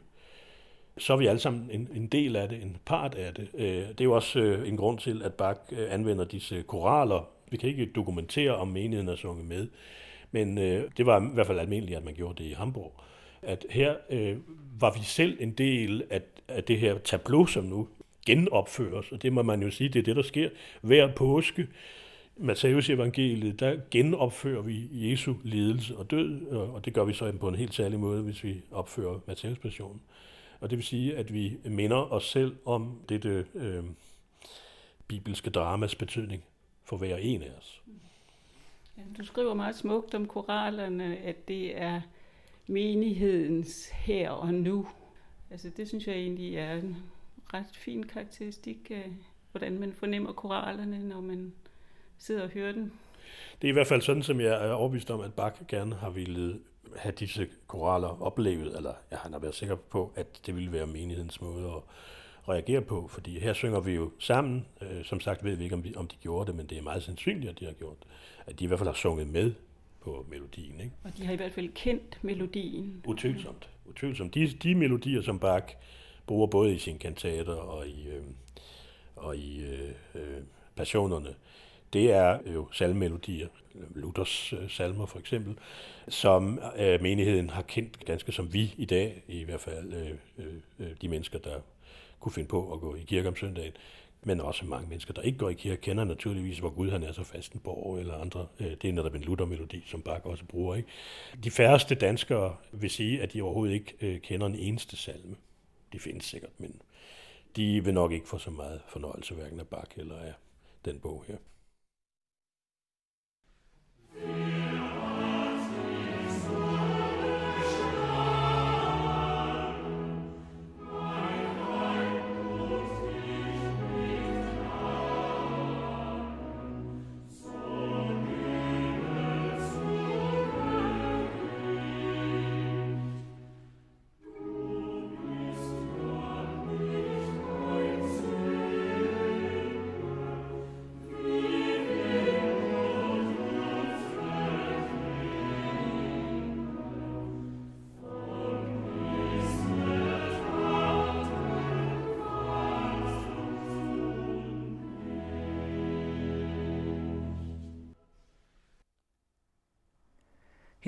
så er vi alle sammen en, en del af det, en part af det. Det er jo også en grund til, at Bach anvender disse koraler vi kan ikke dokumentere, om menigheden er sunget med, men øh, det var i hvert fald almindeligt, at man gjorde det i Hamburg. At her øh, var vi selv en del af, af det her tableau, som nu genopføres, og det må man jo sige, det er det, der sker hver påske. Matthæus evangeliet, der genopfører vi Jesu lidelse og død, og det gør vi så på en helt særlig måde, hvis vi opfører Matthæus passion. Og det vil sige, at vi minder os selv om dette øh, bibelske dramas betydning for hver en af os. Ja, du skriver meget smukt om koralerne, at det er menighedens her og nu. Altså det synes jeg egentlig er en ret fin karakteristik af, hvordan man fornemmer koralerne, når man sidder og hører dem. Det er i hvert fald sådan, som jeg er overbevist om, at Bach gerne har ville have disse koraler oplevet, eller jeg har været sikker på, at det ville være menighedens måde at reagere på, fordi her synger vi jo sammen. Øh, som sagt ved vi ikke, om, vi, om de gjorde det, men det er meget sandsynligt, at de har gjort At de i hvert fald har sunget med på melodien. Ikke? Og de har i hvert fald kendt melodien. Utvivlsomt. Utvivlsomt. De, de melodier, som Bach bruger både i sine kantater og i, øh, og i øh, øh, passionerne, det er jo salmemelodier, Luthers øh, salmer for eksempel, som øh, menigheden har kendt ganske som vi i dag, i hvert fald øh, øh de mennesker, der kunne finde på at gå i kirke om søndagen. Men også mange mennesker, der ikke går i kirke, kender naturligvis, hvor Gud han er så fast en eller andre. Øh, det er netop en Luther-melodi, som Bach også bruger. Ikke? De færreste danskere vil sige, at de overhovedet ikke øh, kender en eneste salme. De findes sikkert, men de vil nok ikke få så meget fornøjelse, hverken af Bach eller af den bog her.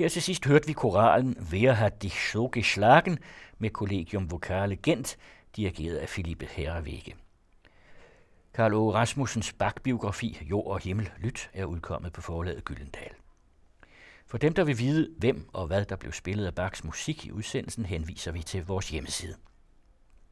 Her til sidst hørte vi koralen Wer hat dich so geschlagen med Collegium Vocale Gent, dirigeret af Philippe Herrewege. Karl O. Rasmussens bakbiografi Jord og Himmel Lyt er udkommet på forlaget Gyldendal. For dem, der vil vide, hvem og hvad der blev spillet af Bachs musik i udsendelsen, henviser vi til vores hjemmeside.